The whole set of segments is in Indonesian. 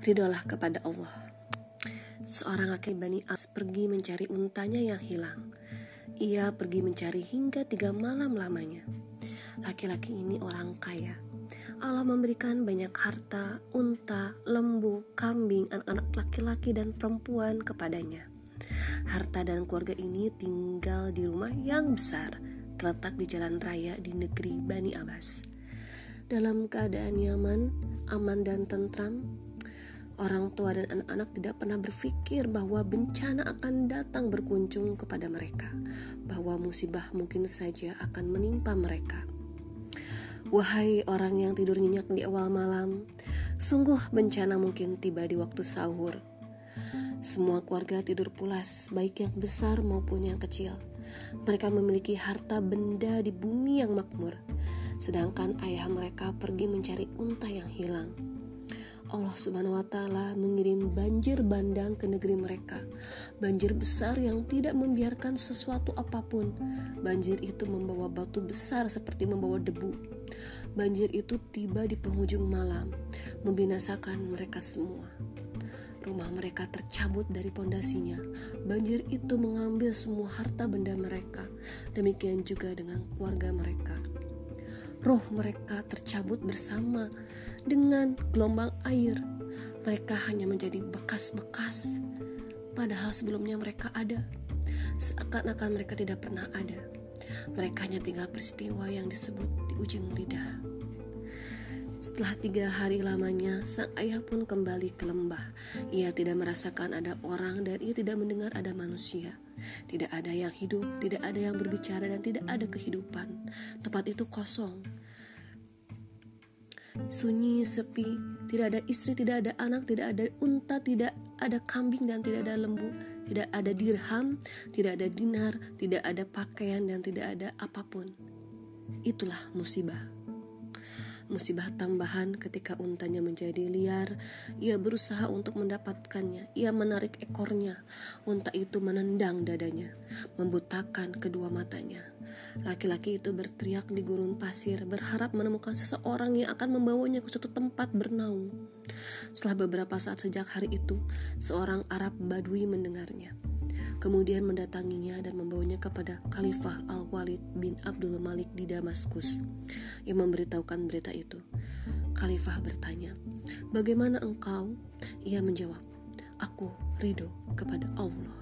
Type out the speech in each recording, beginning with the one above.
Ridolah kepada Allah. Seorang laki Bani As pergi mencari untanya yang hilang. Ia pergi mencari hingga tiga malam lamanya. Laki-laki ini orang kaya. Allah memberikan banyak harta, unta, lembu, kambing, anak-anak laki-laki dan perempuan kepadanya. Harta dan keluarga ini tinggal di rumah yang besar, terletak di jalan raya di negeri Bani Abbas. Dalam keadaan nyaman, aman dan tentram, orang tua dan anak-anak tidak pernah berpikir bahwa bencana akan datang berkunjung kepada mereka, bahwa musibah mungkin saja akan menimpa mereka. Wahai orang yang tidur nyenyak di awal malam, sungguh bencana mungkin tiba di waktu sahur. Semua keluarga tidur pulas, baik yang besar maupun yang kecil. Mereka memiliki harta benda di bumi yang makmur, sedangkan ayah mereka pergi mencari unta yang hilang. Allah Subhanahu wa Ta'ala mengirim banjir bandang ke negeri mereka. Banjir besar yang tidak membiarkan sesuatu apa pun. Banjir itu membawa batu besar seperti membawa debu. Banjir itu tiba di penghujung malam, membinasakan mereka semua. Rumah mereka tercabut dari pondasinya. Banjir itu mengambil semua harta benda mereka. Demikian juga dengan keluarga mereka. Roh mereka tercabut bersama dengan gelombang air. Mereka hanya menjadi bekas-bekas, padahal sebelumnya mereka ada. Seakan-akan mereka tidak pernah ada. Mereka hanya tinggal peristiwa yang disebut di ujung lidah. Setelah tiga hari lamanya, sang ayah pun kembali ke lembah. Ia tidak merasakan ada orang dan ia tidak mendengar ada manusia. Tidak ada yang hidup, tidak ada yang berbicara dan tidak ada kehidupan. Tempat itu kosong. Sunyi, sepi, tidak ada istri, tidak ada anak, tidak ada unta, tidak ada kambing dan tidak ada lembu, tidak ada dirham, tidak ada dinar, tidak ada pakaian dan tidak ada apa pun. Itulah musibah. Musibah tambahan ketika untanya menjadi liar, ia berusaha untuk mendapatkannya. Ia menarik ekornya. Unta itu menendang dadanya, membutakan kedua matanya. Laki-laki itu berteriak di gurun pasir, berharap menemukan seseorang yang akan membawanya ke suatu tempat bernaung. Setelah beberapa saat sejak hari itu, seorang Arab Badui mendengarnya kemudian mendatanginya dan membawanya kepada Khalifah Al-Walid bin Abdul Malik di Damaskus yang memberitahukan berita itu. Khalifah bertanya, "Bagaimana engkau?" Ia menjawab, "Aku ridho kepada Allah."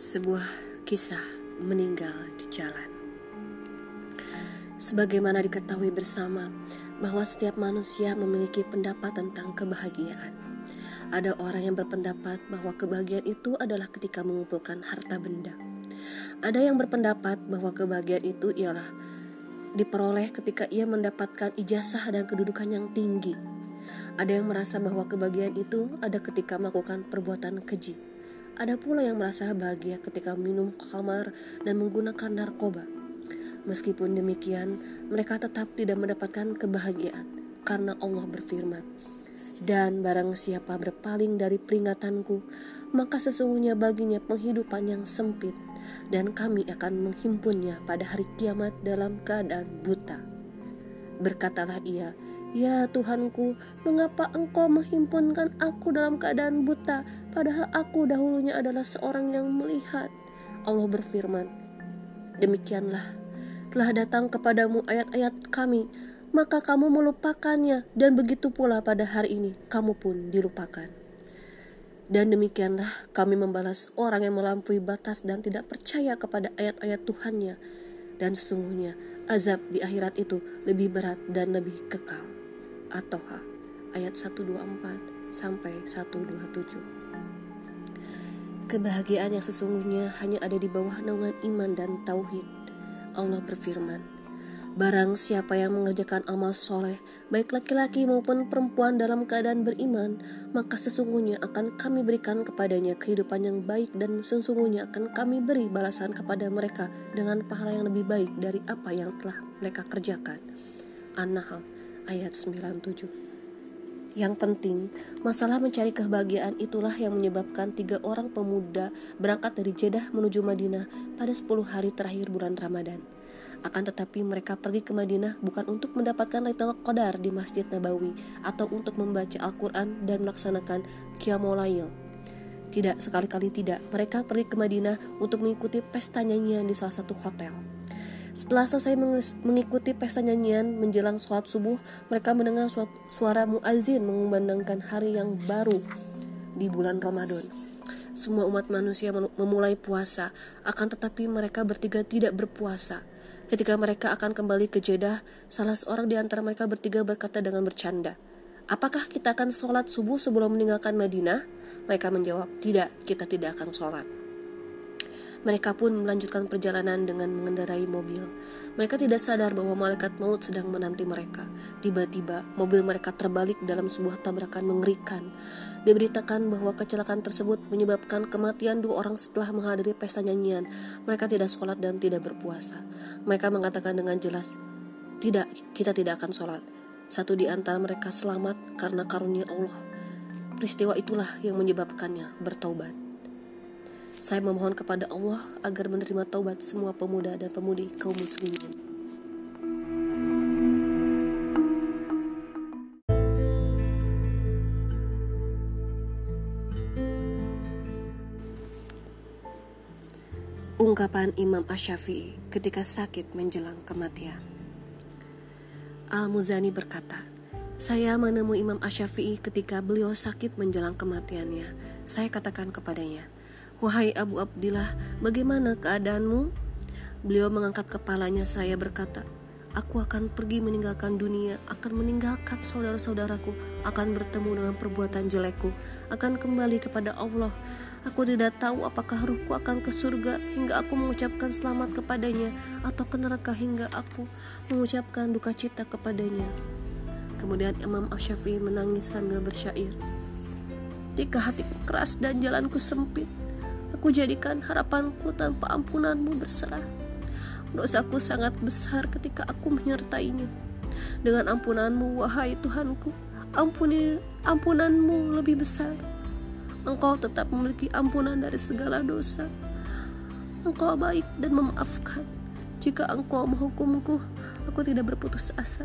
Sebuah Kisah meninggal di jalan. Sebagaimana diketahui bersama bahwa setiap manusia memiliki pendapat tentang kebahagiaan. Ada orang yang berpendapat bahwa kebahagiaan itu adalah ketika mengumpulkan harta benda. Ada yang berpendapat bahwa kebahagiaan itu ialah diperoleh ketika ia mendapatkan ijazah dan kedudukan yang tinggi. Ada yang merasa bahwa kebahagiaan itu ada ketika melakukan perbuatan keji. Ada pula yang merasa bahagia ketika minum khamar dan menggunakan narkoba. Meskipun demikian, mereka tetap tidak mendapatkan kebahagiaan karena Allah berfirman, "Dan barang siapa berpaling dari peringatanku, maka sesungguhnya baginya penghidupan yang sempit, dan kami akan menghimpunnya pada hari kiamat dalam keadaan buta." Berkatalah ia, Ya Tuhanku, mengapa engkau menghimpunkan aku dalam keadaan buta, padahal aku dahulunya adalah seorang yang melihat? Allah berfirman, Demikianlah, telah datang kepadamu ayat-ayat kami, maka kamu melupakannya, dan begitu pula pada hari ini kamu pun dilupakan. Dan demikianlah kami membalas orang yang melampaui batas dan tidak percaya kepada ayat-ayat Tuhannya. Dan sesungguhnya azab di akhirat itu lebih berat dan lebih kekal. Atoha ayat 124 sampai 127. Kebahagiaan yang sesungguhnya hanya ada di bawah naungan iman dan tauhid. Allah berfirman, Barang siapa yang mengerjakan amal soleh, baik laki-laki maupun perempuan dalam keadaan beriman, maka sesungguhnya akan kami berikan kepadanya kehidupan yang baik dan sesungguhnya akan kami beri balasan kepada mereka dengan pahala yang lebih baik dari apa yang telah mereka kerjakan. An-Nahl ayat 97. Yang penting, masalah mencari kebahagiaan itulah yang menyebabkan tiga orang pemuda berangkat dari Jeddah menuju Madinah pada 10 hari terakhir bulan Ramadan. Akan tetapi mereka pergi ke Madinah bukan untuk mendapatkan Lailatul Qadar di Masjid Nabawi atau untuk membaca Al-Quran dan melaksanakan Qiyamul Tidak, sekali-kali tidak. Mereka pergi ke Madinah untuk mengikuti pesta nyanyian di salah satu hotel. Setelah selesai mengikuti pesta nyanyian menjelang sholat subuh, mereka mendengar suara muazin mengumandangkan hari yang baru di bulan Ramadan. Semua umat manusia memulai puasa, akan tetapi mereka bertiga tidak berpuasa. Ketika mereka akan kembali ke Jeddah, salah seorang di antara mereka bertiga berkata dengan bercanda, Apakah kita akan sholat subuh sebelum meninggalkan Madinah? Mereka menjawab, tidak, kita tidak akan sholat. Mereka pun melanjutkan perjalanan dengan mengendarai mobil. Mereka tidak sadar bahwa malaikat maut sedang menanti mereka. Tiba-tiba, mobil mereka terbalik dalam sebuah tabrakan mengerikan. Diberitakan bahwa kecelakaan tersebut menyebabkan kematian dua orang setelah menghadiri pesta nyanyian. Mereka tidak sholat dan tidak berpuasa. Mereka mengatakan dengan jelas, "Tidak, kita tidak akan sholat." Satu di antara mereka selamat karena karunia Allah. Peristiwa itulah yang menyebabkannya bertaubat. Saya memohon kepada Allah agar menerima taubat semua pemuda dan pemudi kaum muslimin. Ungkapan Imam Ash-Syafi'i ketika sakit menjelang kematian. Al-Muzani berkata, saya menemui Imam Ash-Syafi'i ketika beliau sakit menjelang kematiannya. Saya katakan kepadanya, Wahai Abu Abdillah, bagaimana keadaanmu? Beliau mengangkat kepalanya seraya berkata, Aku akan pergi meninggalkan dunia, akan meninggalkan saudara-saudaraku, akan bertemu dengan perbuatan jelekku, akan kembali kepada Allah. Aku tidak tahu apakah ruhku akan ke surga hingga aku mengucapkan selamat kepadanya, atau ke neraka hingga aku mengucapkan duka cita kepadanya. Kemudian Imam Asyafi menangis sambil bersyair. Jika hatiku keras dan jalanku sempit, Aku jadikan harapanku tanpa ampunanmu berserah. Dosaku sangat besar ketika aku menyertainya. Dengan ampunanmu, wahai Tuhanku, ampuni ampunanmu lebih besar. Engkau tetap memiliki ampunan dari segala dosa. Engkau baik dan memaafkan. Jika engkau menghukumku, aku tidak berputus asa.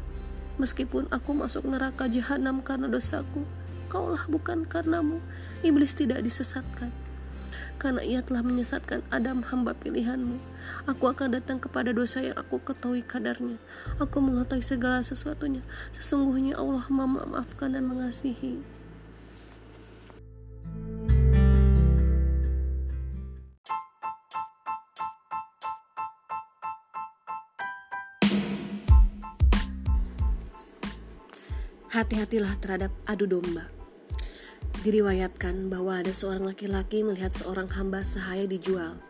Meskipun aku masuk neraka jahanam karena dosaku, kaulah bukan karenamu. Iblis tidak disesatkan karena ia telah menyesatkan Adam hamba pilihanmu. Aku akan datang kepada dosa yang aku ketahui kadarnya. Aku mengetahui segala sesuatunya. Sesungguhnya Allah memaafkan dan mengasihi. Hati-hatilah terhadap adu domba. Diriwayatkan bahwa ada seorang laki-laki melihat seorang hamba sahaya dijual.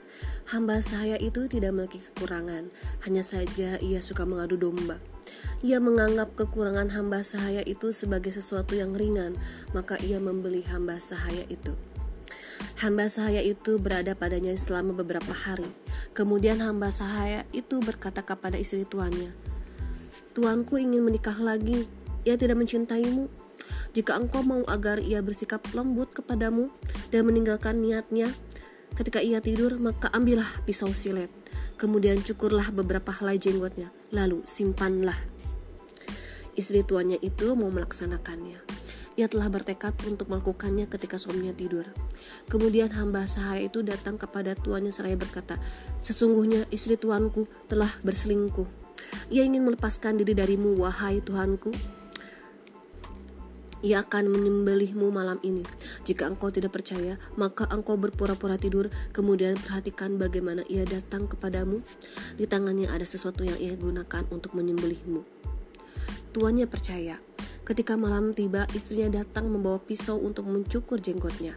Hamba sahaya itu tidak memiliki kekurangan, hanya saja ia suka mengadu domba. Ia menganggap kekurangan hamba sahaya itu sebagai sesuatu yang ringan, maka ia membeli hamba sahaya itu. Hamba sahaya itu berada padanya selama beberapa hari. Kemudian hamba sahaya itu berkata kepada istri tuannya, "Tuanku ingin menikah lagi. Ia tidak mencintaimu. Jika engkau mau agar ia bersikap lembut kepadamu dan meninggalkan niatnya, ketika ia tidur, maka ambillah pisau silet. Kemudian cukurlah beberapa helai jenggotnya, lalu simpanlah. Istri tuannya itu mau melaksanakannya. Ia telah bertekad untuk melakukannya ketika suaminya tidur. Kemudian hamba sahaya itu datang kepada tuannya seraya berkata, Sesungguhnya istri tuanku telah berselingkuh. Ia ingin melepaskan diri darimu, wahai Tuhanku. Ia akan menyembelihmu malam ini. Jika engkau tidak percaya, maka engkau berpura-pura tidur, kemudian perhatikan bagaimana ia datang kepadamu. Di tangannya ada sesuatu yang ia gunakan untuk menyembelihmu. Tuannya percaya. Ketika malam tiba, istrinya datang membawa pisau untuk mencukur jenggotnya.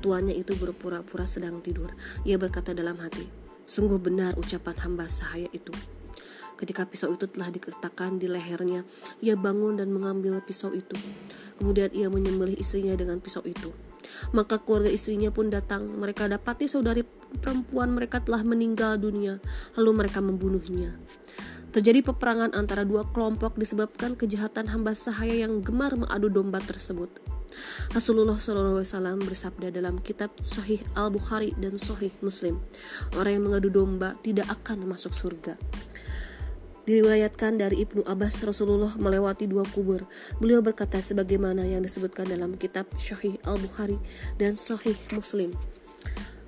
Tuannya itu berpura-pura sedang tidur. Ia berkata dalam hati, Sungguh benar ucapan hamba sahaya itu. Ketika pisau itu telah diketakkan di lehernya, ia bangun dan mengambil pisau itu. Kemudian ia menyembelih istrinya dengan pisau itu. Maka keluarga istrinya pun datang. Mereka dapati saudari perempuan mereka telah meninggal dunia. Lalu mereka membunuhnya. Terjadi peperangan antara dua kelompok disebabkan kejahatan hamba sahaya yang gemar mengadu domba tersebut. Rasulullah SAW bersabda dalam kitab Sahih Al-Bukhari dan Sahih Muslim, orang yang mengadu domba tidak akan masuk surga. Diriwayatkan dari Ibnu Abbas Rasulullah melewati dua kubur. Beliau berkata sebagaimana yang disebutkan dalam kitab Sahih Al-Bukhari dan Sahih Muslim.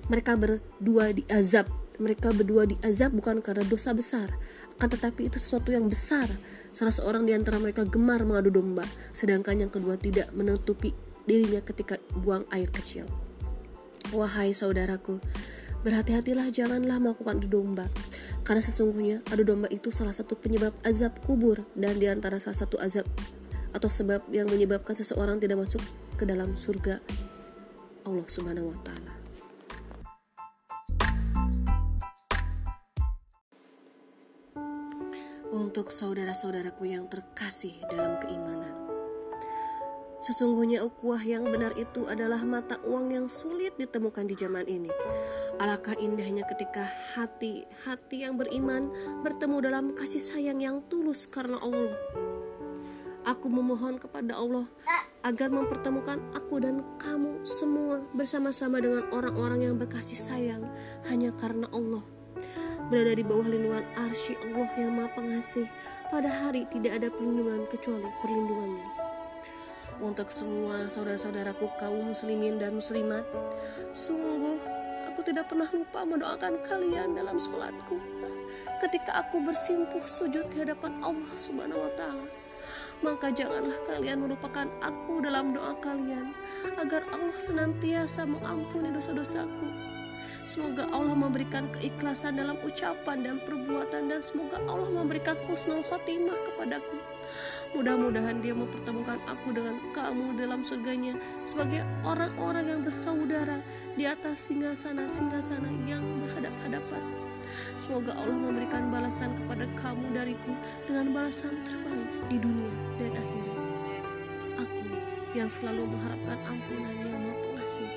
Mereka berdua diazab. Mereka berdua diazab bukan karena dosa besar, akan tetapi itu sesuatu yang besar. Salah seorang di antara mereka gemar mengadu domba, sedangkan yang kedua tidak menutupi dirinya ketika buang air kecil. Wahai saudaraku, Berhati-hatilah janganlah melakukan adu domba Karena sesungguhnya adu domba itu salah satu penyebab azab kubur Dan di antara salah satu azab atau sebab yang menyebabkan seseorang tidak masuk ke dalam surga Allah subhanahu wa ta'ala Untuk saudara-saudaraku yang terkasih dalam keimanan Sesungguhnya ukhuwah yang benar itu adalah mata uang yang sulit ditemukan di zaman ini. Alangkah indahnya ketika hati-hati yang beriman bertemu dalam kasih sayang yang tulus karena Allah. Aku memohon kepada Allah agar mempertemukan aku dan kamu semua bersama-sama dengan orang-orang yang berkasih sayang hanya karena Allah. Berada di bawah lindungan arsy Allah yang maha pengasih, pada hari tidak ada perlindungan kecuali perlindungannya untuk semua saudara-saudaraku kaum muslimin dan muslimat. Sungguh, aku tidak pernah lupa mendoakan kalian dalam sholatku. Ketika aku bersimpuh sujud di hadapan Allah Subhanahu wa Ta'ala, maka janganlah kalian melupakan aku dalam doa kalian, agar Allah senantiasa mengampuni dosa-dosaku. Semoga Allah memberikan keikhlasan dalam ucapan dan perbuatan, dan semoga Allah memberikan husnul khotimah kepadaku. Mudah-mudahan dia mempertemukan aku dengan kamu dalam surganya sebagai orang-orang yang bersaudara di atas singgah-sana-singgah-sana yang berhadap-hadapan. Semoga Allah memberikan balasan kepada kamu dariku dengan balasan terbaik di dunia dan akhirat. Aku yang selalu mengharapkan ampunan yang maha pengasih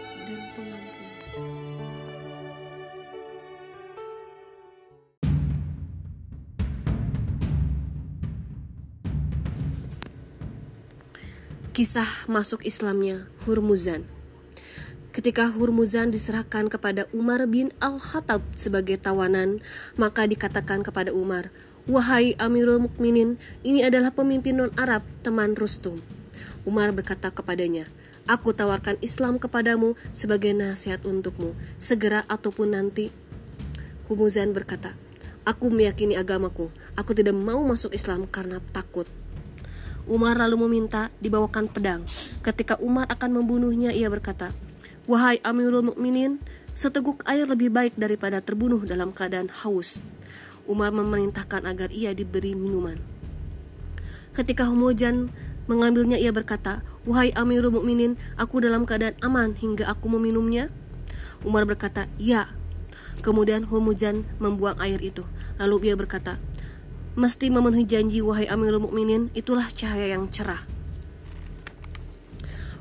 Kisah masuk Islamnya Hurmuzan Ketika Hurmuzan diserahkan kepada Umar bin Al-Khattab sebagai tawanan, maka dikatakan kepada Umar, Wahai Amirul Mukminin, ini adalah pemimpin non-Arab, teman Rustum. Umar berkata kepadanya, Aku tawarkan Islam kepadamu sebagai nasihat untukmu, segera ataupun nanti. Hurmuzan berkata, Aku meyakini agamaku, aku tidak mau masuk Islam karena takut. Umar lalu meminta dibawakan pedang. Ketika Umar akan membunuhnya, ia berkata, "Wahai Amirul Mukminin, seteguk air lebih baik daripada terbunuh dalam keadaan haus." Umar memerintahkan agar ia diberi minuman. Ketika Humojan mengambilnya, ia berkata, "Wahai Amirul Mukminin, aku dalam keadaan aman hingga aku meminumnya." Umar berkata, "Ya." Kemudian Humujan membuang air itu. Lalu ia berkata, mesti memenuhi janji wahai Amirul Mukminin, itulah cahaya yang cerah.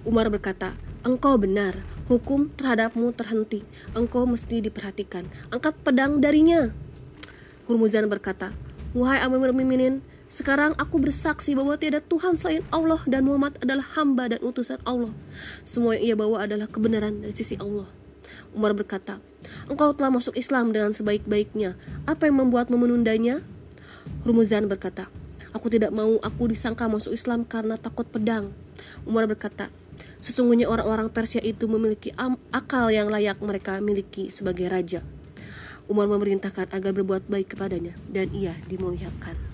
Umar berkata, Engkau benar, hukum terhadapmu terhenti. Engkau mesti diperhatikan. Angkat pedang darinya. Hurmuzan berkata, Wahai Amirul Mukminin, sekarang aku bersaksi bahwa tiada Tuhan selain Allah dan Muhammad adalah hamba dan utusan Allah. Semua yang ia bawa adalah kebenaran dari sisi Allah. Umar berkata, Engkau telah masuk Islam dengan sebaik-baiknya. Apa yang membuatmu menundanya? Rumuzan berkata, Aku tidak mau aku disangka masuk Islam karena takut pedang. Umar berkata, Sesungguhnya orang-orang Persia itu memiliki akal yang layak mereka miliki sebagai raja. Umar memerintahkan agar berbuat baik kepadanya dan ia dimuliakan.